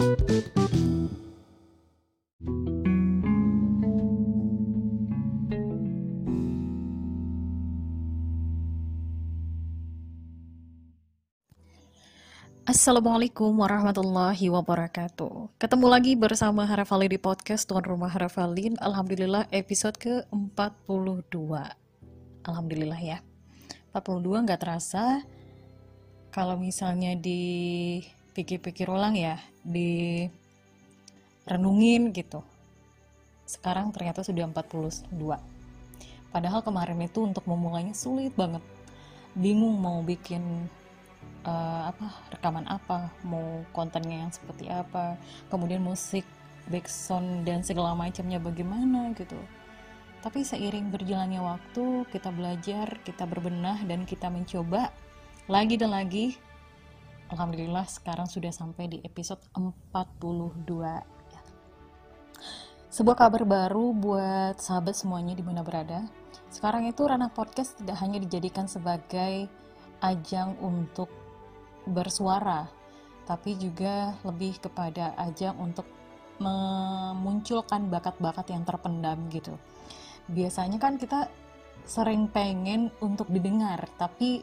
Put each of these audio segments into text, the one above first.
Assalamualaikum warahmatullahi wabarakatuh. Ketemu lagi bersama Harafali di podcast Tuan Rumah Harafalin. Alhamdulillah episode ke-42. Alhamdulillah ya. 42 nggak terasa. Kalau misalnya dipikir-pikir ulang ya Di renungin gitu. Sekarang ternyata sudah 42 Padahal kemarin itu untuk memulainya sulit banget. Bingung mau bikin uh, apa rekaman apa mau kontennya yang seperti apa kemudian musik backsound dan segala macamnya bagaimana gitu. Tapi seiring berjalannya waktu kita belajar kita berbenah dan kita mencoba lagi dan lagi Alhamdulillah sekarang sudah sampai di episode 42 ya. sebuah kabar baru buat sahabat semuanya di mana berada sekarang itu ranah podcast tidak hanya dijadikan sebagai ajang untuk bersuara, tapi juga lebih kepada ajang untuk memunculkan bakat-bakat yang terpendam gitu. Biasanya kan kita sering pengen untuk didengar, tapi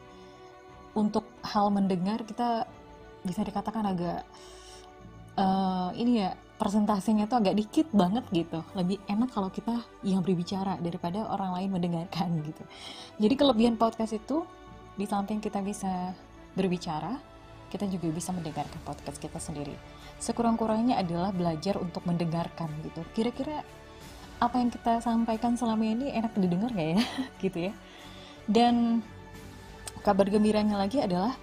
untuk hal mendengar kita bisa dikatakan agak uh, ini ya presentasinya tuh agak dikit banget gitu. Lebih enak kalau kita yang berbicara daripada orang lain mendengarkan gitu. Jadi kelebihan podcast itu di samping kita bisa berbicara, kita juga bisa mendengarkan podcast kita sendiri. Sekurang-kurangnya adalah belajar untuk mendengarkan gitu. Kira-kira apa yang kita sampaikan selama ini enak didengar gak ya? gitu ya. Dan kabar gembiranya lagi adalah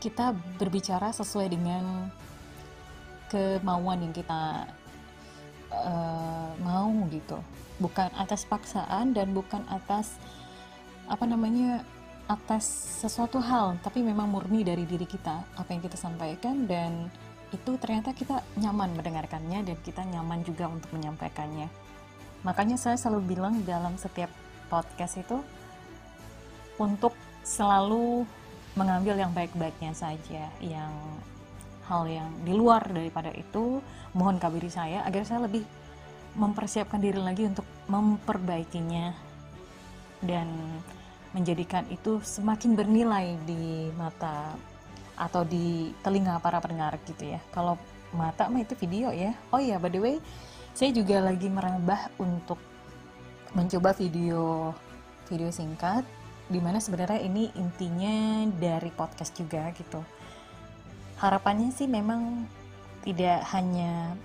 kita berbicara sesuai dengan kemauan yang kita uh, mau gitu. Bukan atas paksaan dan bukan atas apa namanya atas sesuatu hal, tapi memang murni dari diri kita, apa yang kita sampaikan dan itu ternyata kita nyaman mendengarkannya dan kita nyaman juga untuk menyampaikannya. Makanya saya selalu bilang dalam setiap podcast itu untuk selalu mengambil yang baik-baiknya saja, yang hal yang di luar daripada itu mohon kabiri saya agar saya lebih mempersiapkan diri lagi untuk memperbaikinya dan menjadikan itu semakin bernilai di mata atau di telinga para pendengar gitu ya. Kalau mata mah itu video ya. Oh iya, by the way, saya juga lagi merambah untuk mencoba video video singkat di mana sebenarnya ini intinya dari podcast juga gitu. Harapannya sih memang tidak hanya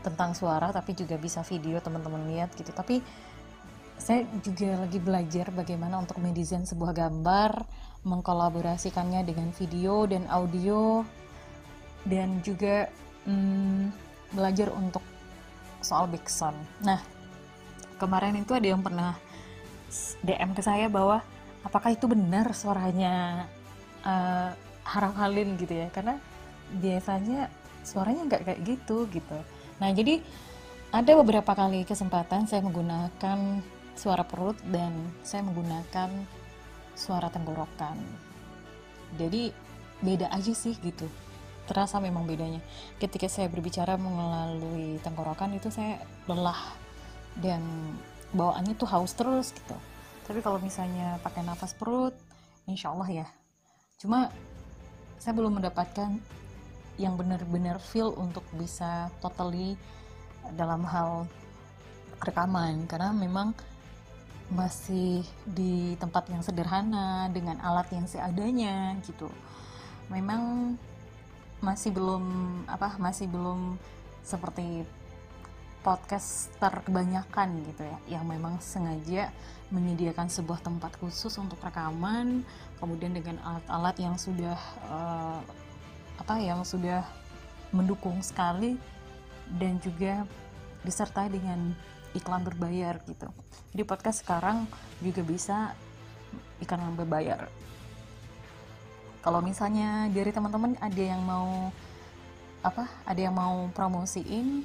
tentang suara tapi juga bisa video teman-teman lihat gitu. Tapi saya juga lagi belajar bagaimana untuk mendesain sebuah gambar, mengkolaborasikannya dengan video dan audio, dan juga hmm, belajar untuk soal backsound. Nah, kemarin itu ada yang pernah DM ke saya bahwa apakah itu benar suaranya uh, Harap Halin gitu ya, karena biasanya suaranya nggak kayak gitu gitu. Nah, jadi ada beberapa kali kesempatan saya menggunakan suara perut dan saya menggunakan suara tenggorokan. Jadi beda aja sih gitu. Terasa memang bedanya. Ketika saya berbicara melalui tenggorokan itu saya lelah dan bawaannya tuh haus terus gitu. Tapi kalau misalnya pakai nafas perut, insya Allah ya. Cuma saya belum mendapatkan yang benar-benar feel untuk bisa totally dalam hal rekaman karena memang masih di tempat yang sederhana dengan alat yang seadanya gitu memang masih belum apa masih belum seperti podcaster kebanyakan gitu ya yang memang sengaja menyediakan sebuah tempat khusus untuk rekaman kemudian dengan alat-alat yang sudah uh, apa yang sudah mendukung sekali dan juga disertai dengan iklan berbayar gitu. Jadi podcast sekarang juga bisa iklan berbayar. Kalau misalnya dari teman-teman ada yang mau apa? Ada yang mau promosiin,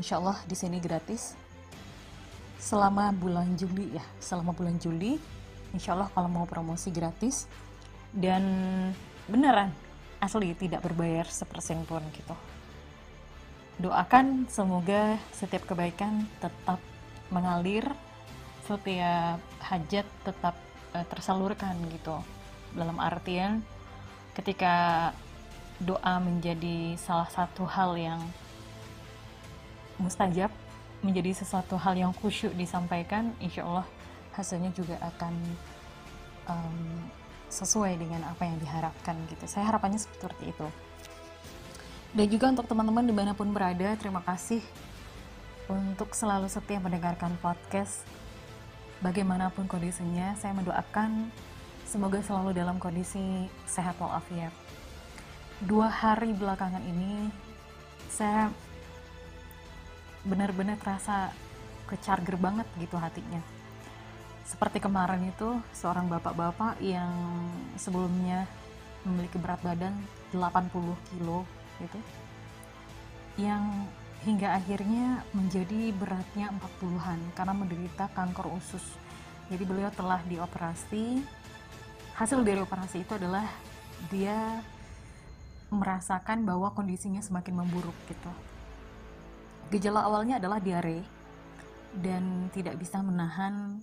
insya Allah di sini gratis. Selama bulan Juli ya, selama bulan Juli, insya Allah kalau mau promosi gratis. Dan beneran asli tidak berbayar sepersen pun gitu. Doakan semoga setiap kebaikan tetap mengalir setiap hajat tetap uh, tersalurkan gitu. Dalam artian ketika doa menjadi salah satu hal yang mustajab menjadi sesuatu hal yang khusyuk disampaikan insya Allah hasilnya juga akan um, sesuai dengan apa yang diharapkan gitu. Saya harapannya seperti itu. Dan juga untuk teman-teman di mana pun berada terima kasih untuk selalu setia mendengarkan podcast. Bagaimanapun kondisinya saya mendoakan semoga selalu dalam kondisi sehat walafiat. Dua hari belakangan ini saya benar-benar terasa kecharger banget gitu hatinya. Seperti kemarin itu seorang bapak-bapak yang sebelumnya memiliki berat badan 80 kilo gitu yang hingga akhirnya menjadi beratnya 40-an karena menderita kanker usus. Jadi beliau telah dioperasi. Hasil dari operasi itu adalah dia merasakan bahwa kondisinya semakin memburuk gitu. Gejala awalnya adalah diare dan tidak bisa menahan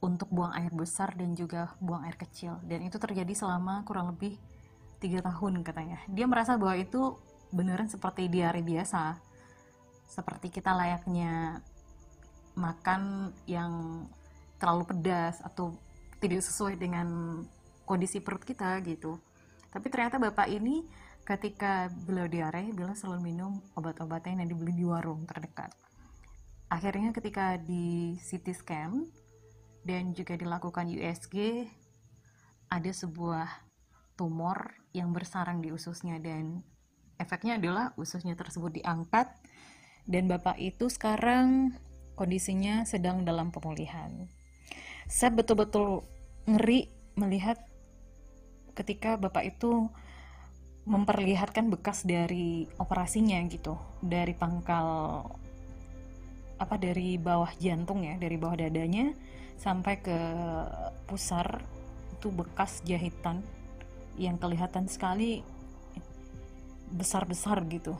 untuk buang air besar dan juga buang air kecil dan itu terjadi selama kurang lebih tiga tahun katanya. Dia merasa bahwa itu beneran seperti diare biasa, seperti kita layaknya makan yang terlalu pedas atau tidak sesuai dengan kondisi perut kita gitu tapi ternyata bapak ini ketika beliau diare beliau selalu minum obat-obatan yang dibeli di warung terdekat. Akhirnya ketika di CT scan dan juga dilakukan USG ada sebuah tumor yang bersarang di ususnya dan efeknya adalah ususnya tersebut diangkat dan bapak itu sekarang kondisinya sedang dalam pemulihan. Saya betul-betul ngeri melihat ketika bapak itu memperlihatkan bekas dari operasinya gitu. Dari pangkal apa dari bawah jantung ya dari bawah dadanya sampai ke pusar itu bekas jahitan yang kelihatan sekali besar-besar gitu.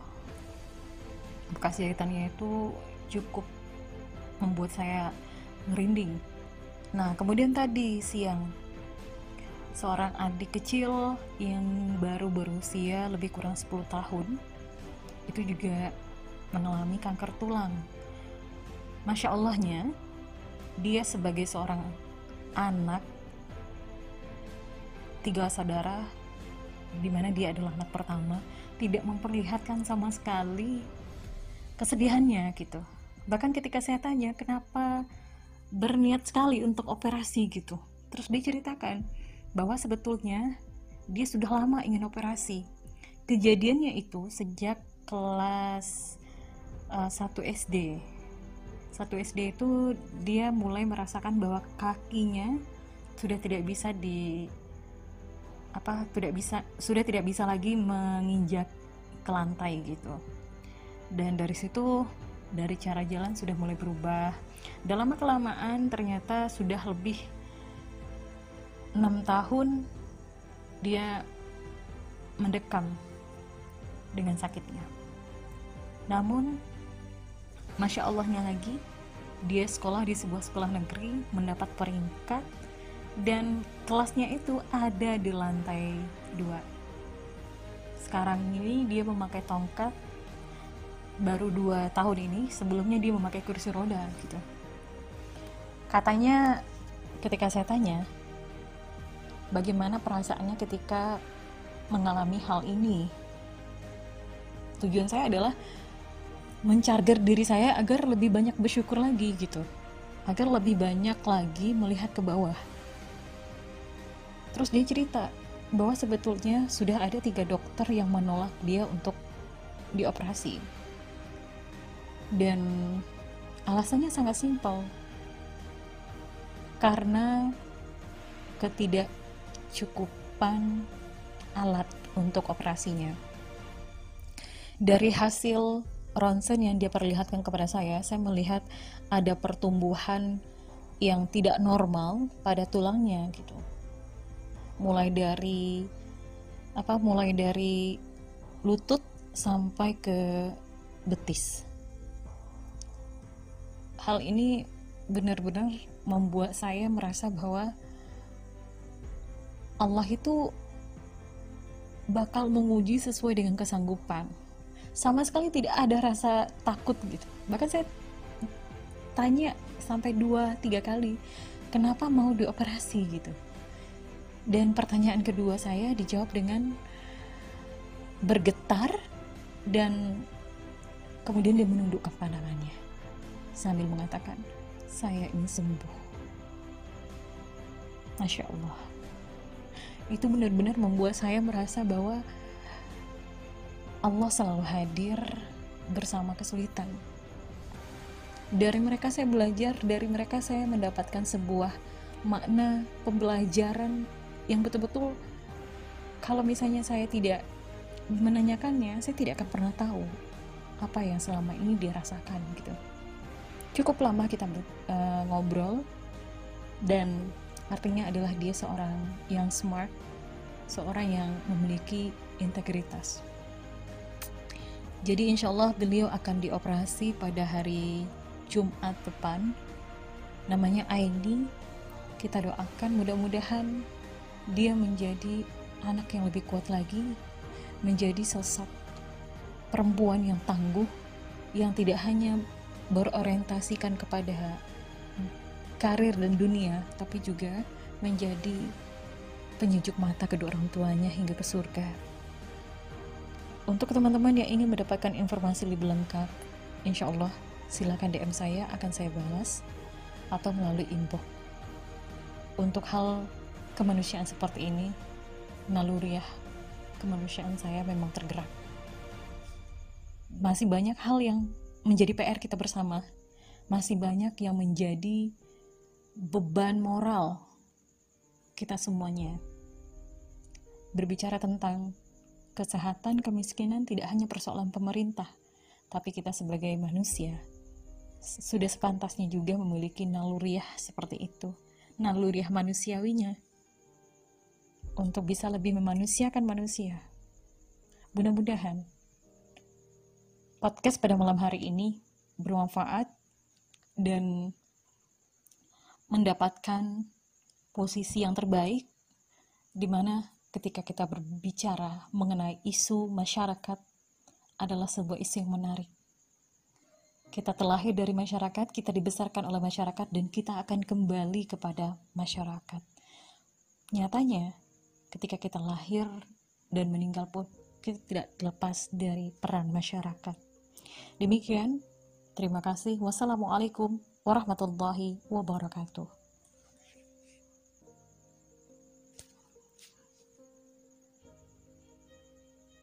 Bekas jahitannya itu cukup membuat saya merinding. Nah kemudian tadi siang seorang adik kecil yang baru berusia lebih kurang 10 tahun itu juga mengalami kanker tulang. Masya Allahnya, dia sebagai seorang anak tiga saudara di mana dia adalah anak pertama tidak memperlihatkan sama sekali kesedihannya gitu. Bahkan ketika saya tanya kenapa berniat sekali untuk operasi gitu. Terus dia ceritakan, bahwa sebetulnya dia sudah lama ingin operasi. Kejadiannya itu sejak kelas uh, 1 SD. 1 SD itu dia mulai merasakan bahwa kakinya sudah tidak bisa di apa tidak bisa sudah tidak bisa lagi menginjak ke lantai gitu. Dan dari situ dari cara jalan sudah mulai berubah. Dalam kelamaan ternyata sudah lebih enam tahun dia mendekam dengan sakitnya. Namun, masya Allahnya lagi, dia sekolah di sebuah sekolah negeri, mendapat peringkat, dan kelasnya itu ada di lantai dua. Sekarang ini dia memakai tongkat, baru dua tahun ini, sebelumnya dia memakai kursi roda gitu. Katanya, ketika saya tanya, bagaimana perasaannya ketika mengalami hal ini. Tujuan saya adalah mencarger diri saya agar lebih banyak bersyukur lagi gitu. Agar lebih banyak lagi melihat ke bawah. Terus dia cerita bahwa sebetulnya sudah ada tiga dokter yang menolak dia untuk dioperasi. Dan alasannya sangat simpel. Karena ketidak kecukupan alat untuk operasinya. Dari hasil ronsen yang dia perlihatkan kepada saya, saya melihat ada pertumbuhan yang tidak normal pada tulangnya gitu. Mulai dari apa mulai dari lutut sampai ke betis. Hal ini benar-benar membuat saya merasa bahwa Allah itu bakal menguji sesuai dengan kesanggupan. Sama sekali tidak ada rasa takut gitu. Bahkan saya tanya sampai dua tiga kali, kenapa mau dioperasi gitu? Dan pertanyaan kedua saya dijawab dengan bergetar dan kemudian dia menundukkan pandangannya sambil mengatakan, saya ingin sembuh. Masya Allah. Itu benar-benar membuat saya merasa bahwa Allah selalu hadir bersama kesulitan. Dari mereka saya belajar, dari mereka saya mendapatkan sebuah makna pembelajaran yang betul-betul kalau misalnya saya tidak menanyakannya, saya tidak akan pernah tahu apa yang selama ini dirasakan gitu cukup lama kita uh, ngobrol dan artinya adalah dia seorang yang smart, seorang yang memiliki integritas. Jadi insya Allah beliau akan dioperasi pada hari Jumat depan. Namanya Aini. Kita doakan mudah-mudahan dia menjadi anak yang lebih kuat lagi, menjadi sosok perempuan yang tangguh, yang tidak hanya berorientasikan kepada karir dan dunia, tapi juga menjadi penyejuk mata kedua orang tuanya hingga ke surga. Untuk teman-teman yang ingin mendapatkan informasi lebih lengkap, insya Allah silakan DM saya, akan saya balas atau melalui inbox. Untuk hal kemanusiaan seperti ini, naluriah kemanusiaan saya memang tergerak. Masih banyak hal yang menjadi PR kita bersama. Masih banyak yang menjadi beban moral kita semuanya. Berbicara tentang kesehatan, kemiskinan tidak hanya persoalan pemerintah, tapi kita sebagai manusia sudah sepantasnya juga memiliki naluriah seperti itu, naluriah manusiawinya untuk bisa lebih memanusiakan manusia. Mudah-mudahan podcast pada malam hari ini bermanfaat dan mendapatkan posisi yang terbaik di mana ketika kita berbicara mengenai isu masyarakat adalah sebuah isu yang menarik. Kita terlahir dari masyarakat, kita dibesarkan oleh masyarakat, dan kita akan kembali kepada masyarakat. Nyatanya, ketika kita lahir dan meninggal pun, kita tidak lepas dari peran masyarakat. Demikian, terima kasih. Wassalamualaikum warahmatullahi wabarakatuh.